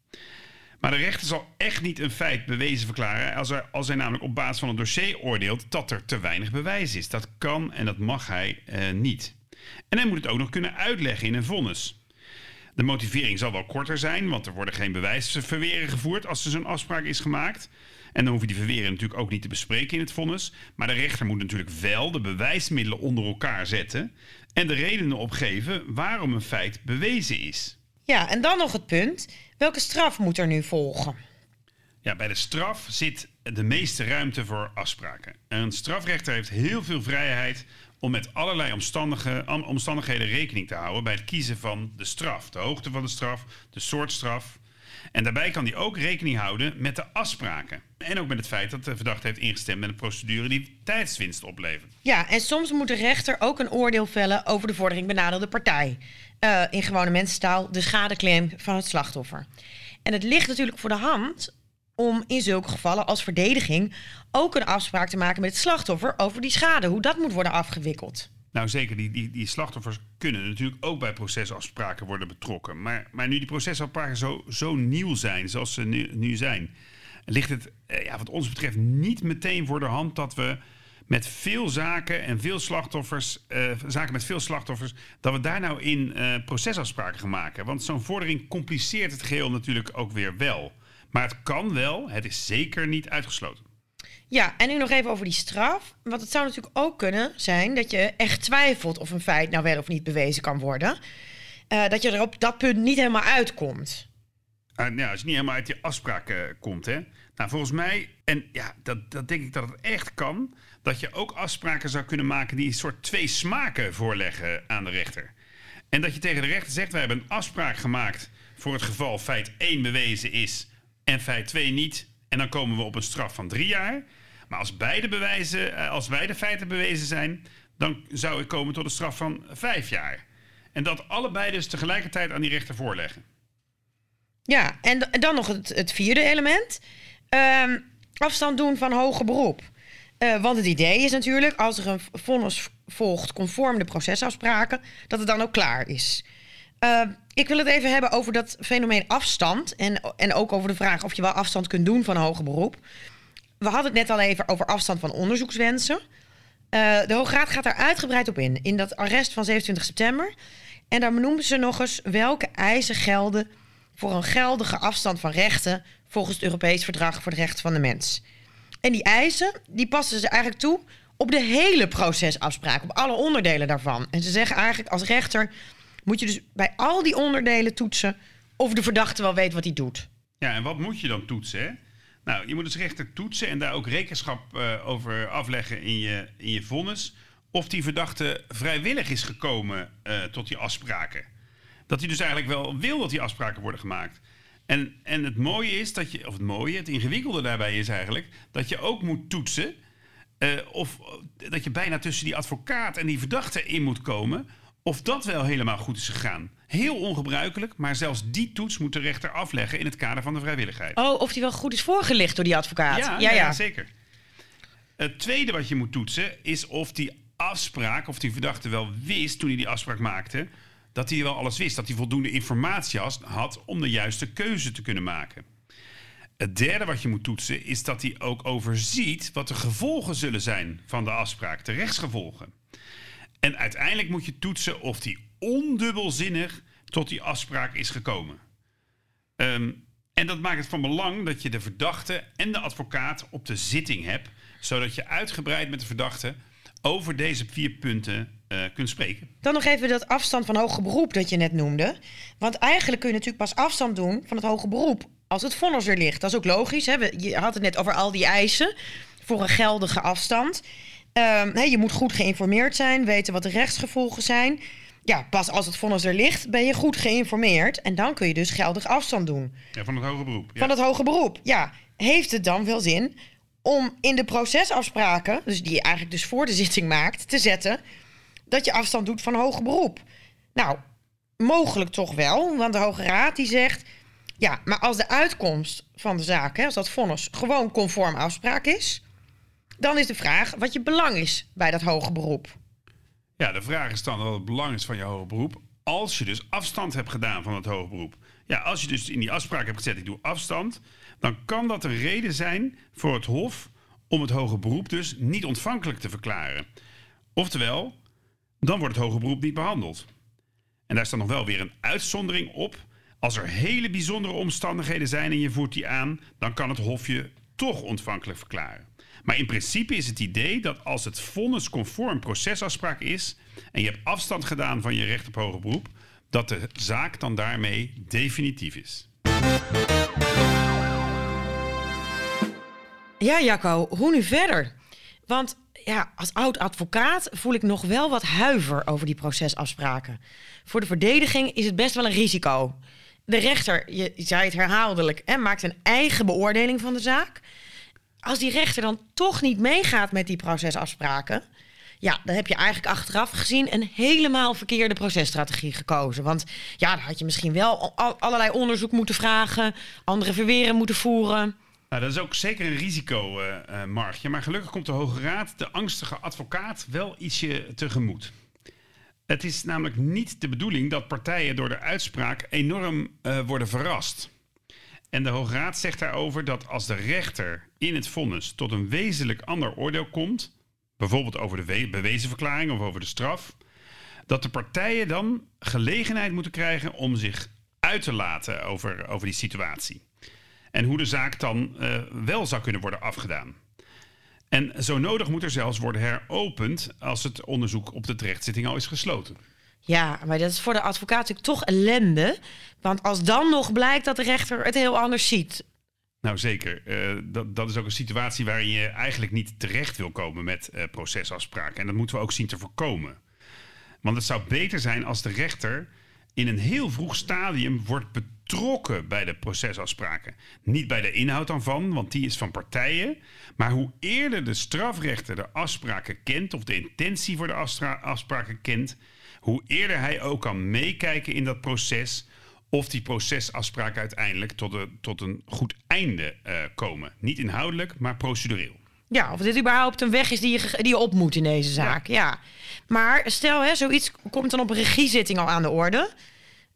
Maar de rechter zal echt niet een feit bewezen verklaren als, als hij namelijk op basis van een dossier oordeelt dat er te weinig bewijs is. Dat kan en dat mag hij eh, niet. En hij moet het ook nog kunnen uitleggen in een vonnis. De motivering zal wel korter zijn, want er worden geen bewijsverweren gevoerd als er zo'n afspraak is gemaakt. En dan hoef je die verweren natuurlijk ook niet te bespreken in het vonnis. Maar de rechter moet natuurlijk wel de bewijsmiddelen onder elkaar zetten en de redenen opgeven waarom een feit bewezen is. Ja, en dan nog het punt. Welke straf moet er nu volgen? Ja, bij de straf zit de meeste ruimte voor afspraken. Een strafrechter heeft heel veel vrijheid om met allerlei omstandigheden rekening te houden bij het kiezen van de straf. De hoogte van de straf, de soort straf. En daarbij kan hij ook rekening houden met de afspraken. En ook met het feit dat de verdachte heeft ingestemd met een procedure die tijdswinst oplevert. Ja, en soms moet de rechter ook een oordeel vellen over de vordering benaderde partij. Uh, in gewone mensentaal de schadeclaim van het slachtoffer. En het ligt natuurlijk voor de hand om in zulke gevallen als verdediging ook een afspraak te maken met het slachtoffer over die schade, hoe dat moet worden afgewikkeld. Nou zeker, die, die, die slachtoffers kunnen natuurlijk ook bij procesafspraken worden betrokken. Maar, maar nu die procesafspraken zo, zo nieuw zijn, zoals ze nu, nu zijn, ligt het eh, ja, wat ons betreft niet meteen voor de hand dat we met veel zaken en veel slachtoffers, uh, zaken met veel slachtoffers, dat we daar nou in uh, procesafspraken gaan maken. Want zo'n vordering compliceert het geheel natuurlijk ook weer wel. Maar het kan wel, het is zeker niet uitgesloten. Ja, en nu nog even over die straf. Want het zou natuurlijk ook kunnen zijn dat je echt twijfelt of een feit nou wel of niet bewezen kan worden. Dat je er op dat punt niet helemaal uitkomt. Uh, ja, als je niet helemaal uit die afspraken komt, hè. Nou, volgens mij, en ja, dat, dat denk ik dat het echt kan, dat je ook afspraken zou kunnen maken die een soort twee smaken voorleggen aan de rechter. En dat je tegen de rechter zegt: we hebben een afspraak gemaakt voor het geval feit 1 bewezen is en feit 2 niet. En dan komen we op een straf van drie jaar. Maar als beide, bewijzen, eh, als beide feiten bewezen zijn, dan zou ik komen tot een straf van vijf jaar. En dat allebei dus tegelijkertijd aan die rechter voorleggen. Ja, en, dan nog het, het vierde element. Ehm, afstand doen van hoger beroep. Uh, want het idee is natuurlijk, als er een vonnis volgt conform de procesafspraken, dat het dan ook klaar is. Uh, ik wil het even hebben over dat fenomeen afstand. En, en ook over de vraag of je wel afstand kunt doen van hoger beroep. We hadden het net al even over afstand van onderzoekswensen. Uh, de Hoge Raad gaat daar uitgebreid op in, in dat arrest van 27 september. En daar benoemen ze nog eens welke eisen gelden voor een geldige afstand van rechten volgens het Europees Verdrag voor de Rechten van de Mens. En die eisen, die passen ze eigenlijk toe op de hele procesafspraak, op alle onderdelen daarvan. En ze zeggen eigenlijk als rechter moet je dus bij al die onderdelen toetsen of de verdachte wel weet wat hij doet. Ja, en wat moet je dan toetsen? Nou, je moet dus rechter toetsen en daar ook rekenschap uh, over afleggen in je, in je vonnis. Of die verdachte vrijwillig is gekomen uh, tot die afspraken. Dat hij dus eigenlijk wel wil dat die afspraken worden gemaakt. En, en het mooie is dat je, of het mooie, het ingewikkelde daarbij is eigenlijk, dat je ook moet toetsen. eh, of eh, dat je bijna tussen die advocaat en die verdachte in moet komen. Of dat wel helemaal goed is gegaan. Heel ongebruikelijk, maar zelfs die toets moet de rechter afleggen in het kader van de vrijwilligheid. Oh, of die wel goed is voorgelicht door die advocaat. Ja, ja, ja, zeker. Het tweede wat je moet toetsen is of die afspraak, of die verdachte wel wist toen hij die afspraak maakte, dat hij wel alles wist. Dat hij voldoende informatie had om de juiste keuze te kunnen maken. Het derde wat je moet toetsen is dat hij ook overziet wat de gevolgen zullen zijn van de afspraak, de rechtsgevolgen. En uiteindelijk moet je toetsen of hij ondubbelzinnig tot die afspraak is gekomen. Ehm, en dat maakt het van belang dat je de verdachte en de advocaat op de zitting hebt, zodat je uitgebreid met de verdachte over deze vier punten eh, kunt spreken. Dan nog even dat afstand van hoger beroep dat je net noemde. Want eigenlijk kun je natuurlijk pas afstand doen van het hoger beroep als het vonnis er ligt. Dat is ook logisch. Hè? Je had het net over al die eisen voor een geldige afstand. Ehm, je moet goed geïnformeerd zijn, weten wat de rechtsgevolgen zijn. Ja, pas als het vonnis er ligt, ben je goed geïnformeerd. En dan kun je dus geldig afstand doen Ja, van het hoger beroep. Ja. van het hoger beroep. Ja, heeft het dan wel zin om in de procesafspraken, dus die je eigenlijk dus voor de zitting maakt, te zetten dat je afstand doet van hoger beroep? Nou, mogelijk toch wel, want de Hoge Raad die zegt, ja, maar als de uitkomst van de zaak, hè, als dat vonnis gewoon conform afspraak is, dan is de vraag wat je belang is bij dat hoger beroep. Ja, de vraag is dan wat het belang is van je hoger beroep. Als je dus afstand hebt gedaan van het hoger beroep. Ja, als je dus in die afspraak hebt gezet, ik doe afstand. Dan kan dat een reden zijn voor het Hof om het hoger beroep dus niet ontvankelijk te verklaren. Oftewel, dan wordt het hoger beroep niet behandeld. En daar staat nog wel weer een uitzondering op. Als er hele bijzondere omstandigheden zijn en je voert die aan, dan kan het Hof je toch ontvankelijk verklaren. Maar in principe is het idee dat als het vonnis conform procesafspraak is en je hebt afstand gedaan van je recht op hoger beroep, dat de zaak dan daarmee definitief is. Ja, Jacco, hoe nu verder? Want ja, als oud advocaat voel ik nog wel wat huiver over die procesafspraken. Voor de verdediging is het best wel een risico. De rechter, je zei het herhaaldelijk, hè, maakt een eigen beoordeling van de zaak. Als die rechter dan toch niet meegaat met die procesafspraken, ja, dan heb je eigenlijk achteraf gezien een helemaal verkeerde processtrategie gekozen. Want ja, dan had je misschien wel al- allerlei onderzoek moeten vragen, andere verweren moeten voeren. Nou, dat is ook zeker een risico, eh, Margje. Maar gelukkig komt de Hoge Raad de angstige advocaat wel ietsje tegemoet. Het is namelijk niet de bedoeling dat partijen door de uitspraak enorm eh, worden verrast. En de Hoge Raad zegt daarover dat als de rechter in het vonnis tot een wezenlijk ander oordeel komt, bijvoorbeeld over de we- bewezen verklaring of over de straf, dat de partijen dan gelegenheid moeten krijgen om zich uit te laten over, over die situatie. En hoe de zaak dan eh, wel zou kunnen worden afgedaan. En zo nodig moet er zelfs worden heropend als het onderzoek op de terechtzitting al is gesloten. Ja, maar dat is voor de advocaat natuurlijk toch ellende. Want als dan nog blijkt dat de rechter het heel anders ziet. Nou zeker, Eh, dat, dat is ook een situatie waarin je eigenlijk niet terecht wil komen met eh, procesafspraken. En dat moeten we ook zien te voorkomen. Want het zou beter zijn als de rechter in een heel vroeg stadium wordt betrokken bij de procesafspraken. Niet bij de inhoud dan van, want die is van partijen. Maar hoe eerder de strafrechter de afspraken kent of de intentie voor de afspraken kent, hoe eerder hij ook kan meekijken in dat proces of die procesafspraken uiteindelijk tot, een tot een goed einde eh, komen. Niet inhoudelijk, maar procedureel. Ja, of dit überhaupt een weg is die je, die je op moet in deze zaak. Ja. Maar stel, hè, zoiets komt dan op een regiezitting al aan de orde.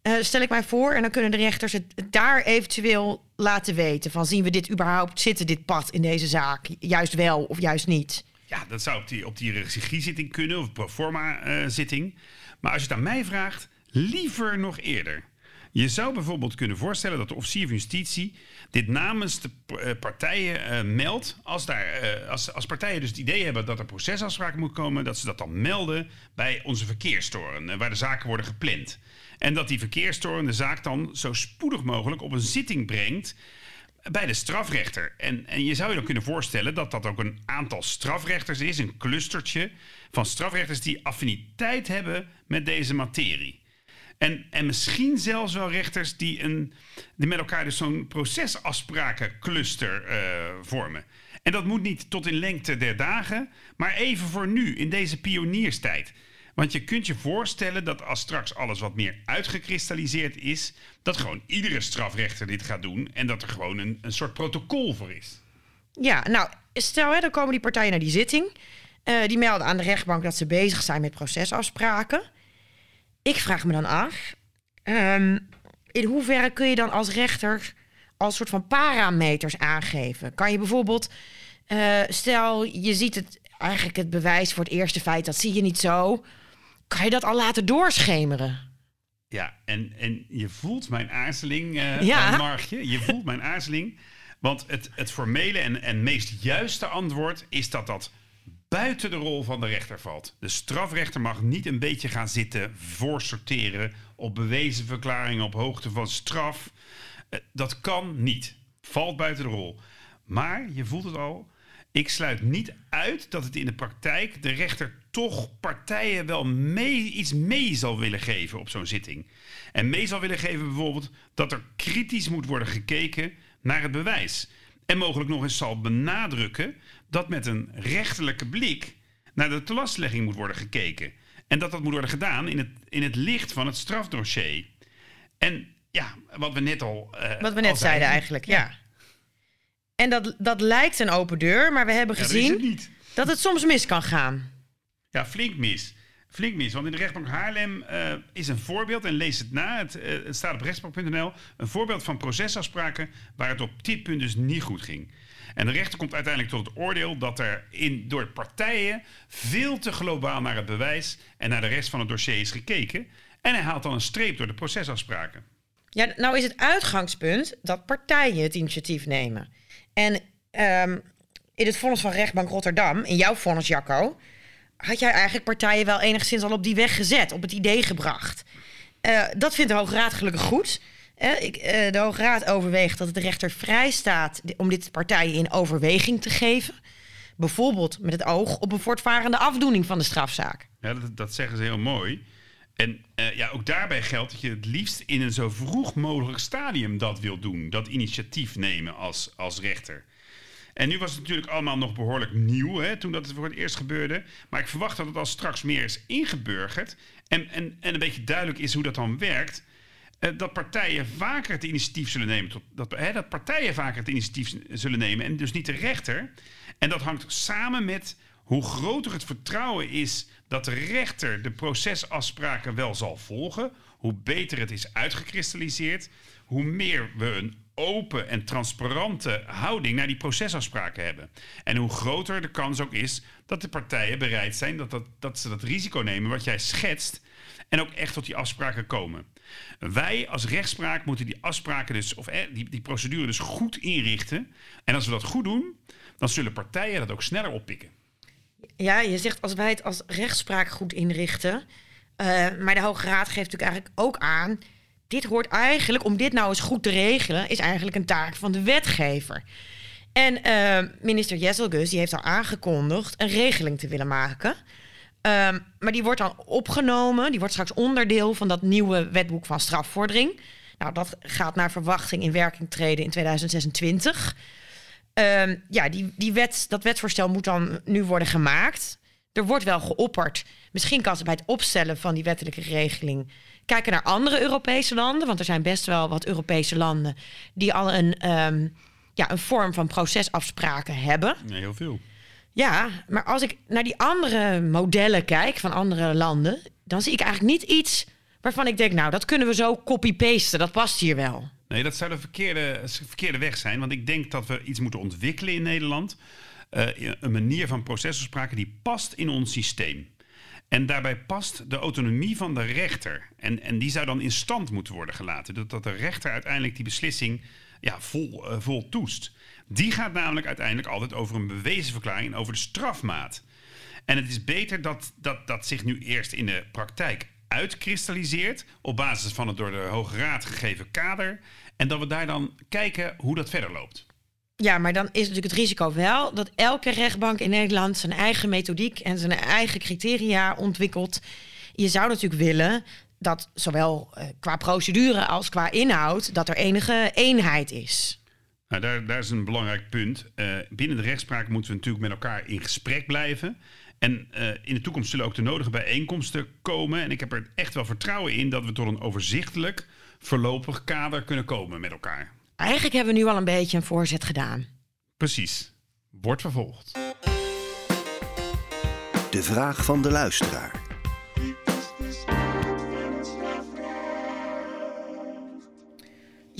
Eh, stel ik mij voor, en dan kunnen de rechters het daar eventueel laten weten. Van zien we dit überhaupt, zitten dit pad in deze zaak? Juist wel of juist niet? Ja, dat zou op die, op die regiezitting kunnen, of proforma eh zitting. Maar als je het aan mij vraagt, liever nog eerder. Je zou bijvoorbeeld kunnen voorstellen dat de officier van justitie dit namens de eh, partijen eh, meldt. Als, daar, eh, als, als partijen dus het idee hebben dat er procesafspraken moet komen, dat ze dat dan melden bij onze verkeerstoren, waar de zaken worden gepland. En dat die verkeerstoren de zaak dan zo spoedig mogelijk op een zitting brengt bij de strafrechter. En, en je zou je dan kunnen voorstellen dat dat ook een aantal strafrechters is, een clustertje van strafrechters die affiniteit hebben met deze materie. En, en misschien zelfs wel rechters die, een, die met elkaar dus zo'n procesafsprakencluster uh, vormen. En dat moet niet tot in lengte der dagen, maar even voor nu, in deze pionierstijd. Want je kunt je voorstellen dat als straks alles wat meer uitgekristalliseerd is, dat gewoon iedere strafrechter dit gaat doen en dat er gewoon een, een soort protocol voor is. Ja, nou, stel hè, dan komen die partijen naar die zitting. Uh, die melden aan de rechtbank dat ze bezig zijn met procesafspraken. Ik vraag me dan af, um, in hoeverre kun je dan als rechter als soort van parameters aangeven? Kan je bijvoorbeeld, uh, stel je ziet het eigenlijk het bewijs voor het eerste feit, dat zie je niet zo. Kan je dat al laten doorschemeren? Ja, en, en je voelt mijn aarzeling, uh, ja. Margje. Je voelt mijn aarzeling. Want het, het formele en, en meest juiste antwoord is dat dat buiten de rol van de rechter valt. De strafrechter mag niet een beetje gaan zitten voorsorteren op bewezen verklaringen op hoogte van straf. Eh, dat kan niet. Valt buiten de rol. Maar je voelt het al. Ik sluit niet uit dat het in de praktijk de rechter toch partijen wel mee, iets mee zal willen geven op zo'n zitting. En mee zal willen geven bijvoorbeeld dat er kritisch moet worden gekeken naar het bewijs. En mogelijk nog eens zal benadrukken dat met een rechterlijke blik naar de telastlegging moet worden gekeken. En dat dat moet worden gedaan in het, in het licht van het strafdossier. En ja, wat we net al. Uh, wat we net zeiden eigenlijk, ja. En dat, dat lijkt een open deur, maar we hebben gezien het dat het soms mis kan gaan. Ja, flink mis. Flink mis, want in de rechtbank Haarlem uh, is een voorbeeld, en lees het na, het, uh, het staat op rechtsbank.nl, een voorbeeld van procesafspraken waar het op dit punt dus niet goed ging. En de rechter komt uiteindelijk tot het oordeel dat er in, door partijen veel te globaal naar het bewijs en naar de rest van het dossier is gekeken. En hij haalt dan een streep door de procesafspraken. Ja, nou is het uitgangspunt dat partijen het initiatief nemen. En um, in het vonnis van rechtbank Rotterdam, in jouw vonnis Jacco, had jij eigenlijk partijen wel enigszins al op die weg gezet, op het idee gebracht. Uh, dat vindt de Hoge Raad gelukkig goed. Uh, ik, uh, de Hoge Raad overweegt dat de rechter vrij staat om dit partijen in overweging te geven. Bijvoorbeeld met het oog op een voortvarende afdoening van de strafzaak. Ja, dat, dat zeggen ze heel mooi. En uh, ja, ook daarbij geldt dat je het liefst in een zo vroeg mogelijk stadium dat wil doen. Dat initiatief nemen als, als rechter. En nu was het natuurlijk allemaal nog behoorlijk nieuw hè, toen dat het voor het eerst gebeurde. Maar ik verwacht dat het als straks meer is ingeburgerd. En, en, en een beetje duidelijk is hoe dat dan werkt. Uh, dat partijen vaker het initiatief zullen nemen. Tot, dat, hè, dat partijen vaker het initiatief zullen nemen en dus niet de rechter. En dat hangt samen met hoe groter het vertrouwen is dat de rechter de procesafspraken wel zal volgen, hoe beter het is uitgekristalliseerd, hoe meer we een open en transparante houding naar die procesafspraken hebben. En hoe groter de kans ook is dat de partijen bereid zijn dat, dat, dat ze dat risico nemen wat jij schetst en ook echt tot die afspraken komen. Wij als rechtspraak moeten die afspraken dus, of eh, die, die procedure dus goed inrichten. En als we dat goed doen, dan zullen partijen dat ook sneller oppikken. Ja, je zegt als wij het als rechtspraak goed inrichten. Uh, maar de Hoge Raad geeft natuurlijk eigenlijk ook aan. Dit hoort eigenlijk, om dit nou eens goed te regelen, is eigenlijk een taak van de wetgever. En uh, minister Jesselgus die heeft al aangekondigd een regeling te willen maken. Uh, maar die wordt dan opgenomen, die wordt straks onderdeel van dat nieuwe wetboek van strafvordering. Nou, dat gaat naar verwachting in werking treden in 2026. Um, ja, die, die wet, dat wetsvoorstel moet dan nu worden gemaakt. Er wordt wel geopperd. Misschien kan ze bij het opstellen van die wettelijke regeling kijken naar andere Europese landen. Want er zijn best wel wat Europese landen die al een, um, ja, een vorm van procesafspraken hebben. Nee, heel veel. Ja, maar als ik naar die andere modellen kijk van andere landen, dan zie ik eigenlijk niet iets waarvan ik denk, nou, dat kunnen we zo copy-pasten. Dat past hier wel. Nee, dat zou de verkeerde, verkeerde weg zijn. Want ik denk dat we iets moeten ontwikkelen in Nederland. Uh, een manier van procesafspraken die past in ons systeem. En daarbij past de autonomie van de rechter. En, en die zou dan in stand moeten worden gelaten. Dat, dat de rechter uiteindelijk die beslissing ja, vol, uh, vol toest. Die gaat namelijk uiteindelijk altijd over een bewezen verklaring en over de strafmaat. En het is beter dat, dat dat zich nu eerst in de praktijk uitkristalliseert op basis van het door de Hoge Raad gegeven kader. En dat we daar dan kijken hoe dat verder loopt. Ja, maar dan is natuurlijk het risico wel dat elke rechtbank in Nederland zijn eigen methodiek en zijn eigen criteria ontwikkelt. Je zou natuurlijk willen dat zowel eh, qua procedure als qua inhoud... dat er enige eenheid is. Nou, daar, daar is een belangrijk punt. Uh, binnen de rechtspraak moeten we natuurlijk met elkaar in gesprek blijven. En uh, in de toekomst zullen ook de nodige bijeenkomsten komen. En ik heb er echt wel vertrouwen in dat we tot een overzichtelijk, voorlopig kader kunnen komen met elkaar. Eigenlijk hebben we nu al een beetje een voorzet gedaan. Precies. Wordt vervolgd. De vraag van de luisteraar.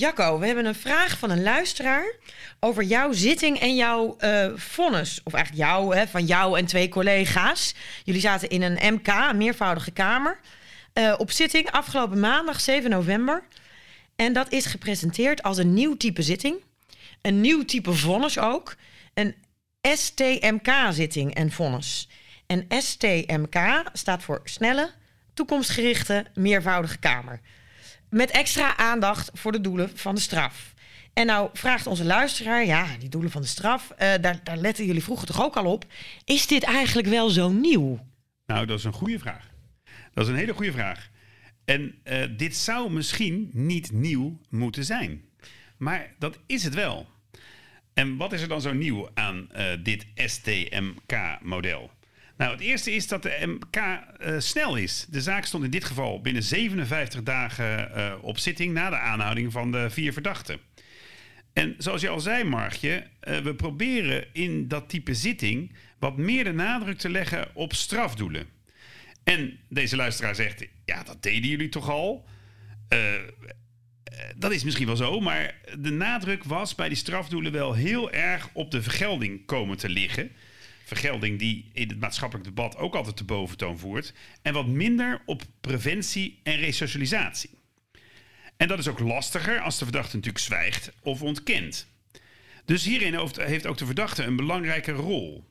Jacco, we hebben een vraag van een luisteraar over jouw zitting en jouw uh, vonnis. Of eigenlijk jou, hè, van jou en twee collega's. Jullie zaten in een MK, een meervoudige kamer, uh, op zitting afgelopen maandag 7 november. En dat is gepresenteerd als een nieuw type zitting. Een nieuw type vonnis ook. Een STMK-zitting en vonnis. En STMK staat voor snelle, toekomstgerichte, meervoudige kamer. Met extra aandacht voor de doelen van de straf. En nou vraagt onze luisteraar, ja, die doelen van de straf, uh, daar, daar letten jullie vroeger toch ook al op. Is dit eigenlijk wel zo nieuw? Nou, dat is een goede vraag. Dat is een hele goede vraag. En uh, dit zou misschien niet nieuw moeten zijn. Maar dat is het wel. En wat is er dan zo nieuw aan uh, dit STMK-model? Nou, het eerste is dat de MK uh, snel is. De zaak stond in dit geval binnen 57 dagen uh, op zitting na de aanhouding van de vier verdachten. En zoals je al zei, Margje, uh, we proberen in dat type zitting wat meer de nadruk te leggen op strafdoelen. En deze luisteraar zegt, ja, dat deden jullie toch al? dat is misschien wel zo, maar de nadruk was bij die strafdoelen wel heel erg op de vergelding komen te liggen vergelding die in het maatschappelijk debat ook altijd te boventoon voert. En wat minder op preventie en resocialisatie. En dat is ook lastiger als de verdachte natuurlijk zwijgt of ontkent. Dus hierin heeft ook de verdachte een belangrijke rol.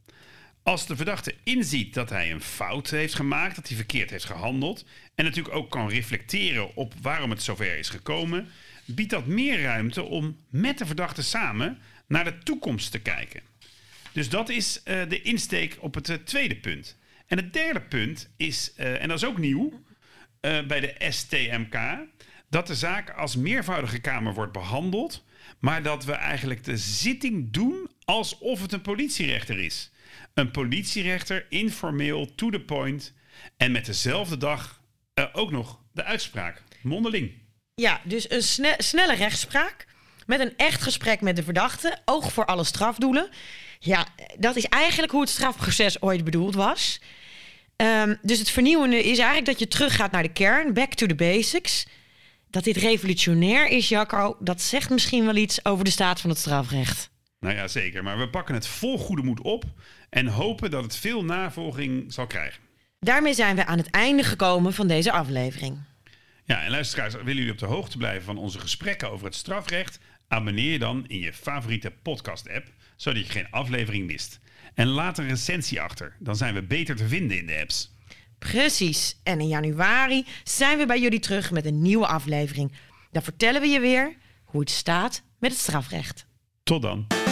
Als de verdachte inziet dat hij een fout heeft gemaakt, dat hij verkeerd heeft gehandeld, en natuurlijk ook kan reflecteren op waarom het zover is gekomen, biedt dat meer ruimte om met de verdachte samen naar de toekomst te kijken. Dus dat is uh, de insteek op het uh, tweede punt. En het derde punt is, uh, en dat is ook nieuw bij de STMK, dat de zaak als meervoudige kamer wordt behandeld, maar dat we eigenlijk de zitting doen alsof het een politierechter is. Een politierechter, informeel, to the point en met dezelfde dag ook nog de uitspraak, mondeling. Ja, dus een sne snelle rechtspraak met een echt gesprek met de verdachte, oog voor alle strafdoelen. Ja, dat is eigenlijk hoe het strafproces ooit bedoeld was. Um, dus het vernieuwende is eigenlijk dat je teruggaat naar de kern, back to the basics. Dat dit revolutionair is, Jacco, dat zegt misschien wel iets over de staat van het strafrecht. Nou ja, zeker. Maar we pakken het vol goede moed op en hopen dat het veel navolging zal krijgen. Daarmee zijn we aan het einde gekomen van deze aflevering. Ja, en luisteraars, willen jullie op de hoogte blijven van onze gesprekken over het strafrecht? Abonneer je dan in je favoriete podcast-app zodat je geen aflevering mist. En laat een recensie achter, dan zijn we beter te vinden in de apps. Precies. En in januari zijn we bij jullie terug met een nieuwe aflevering. Dan vertellen we je weer hoe het staat met het strafrecht. Tot dan.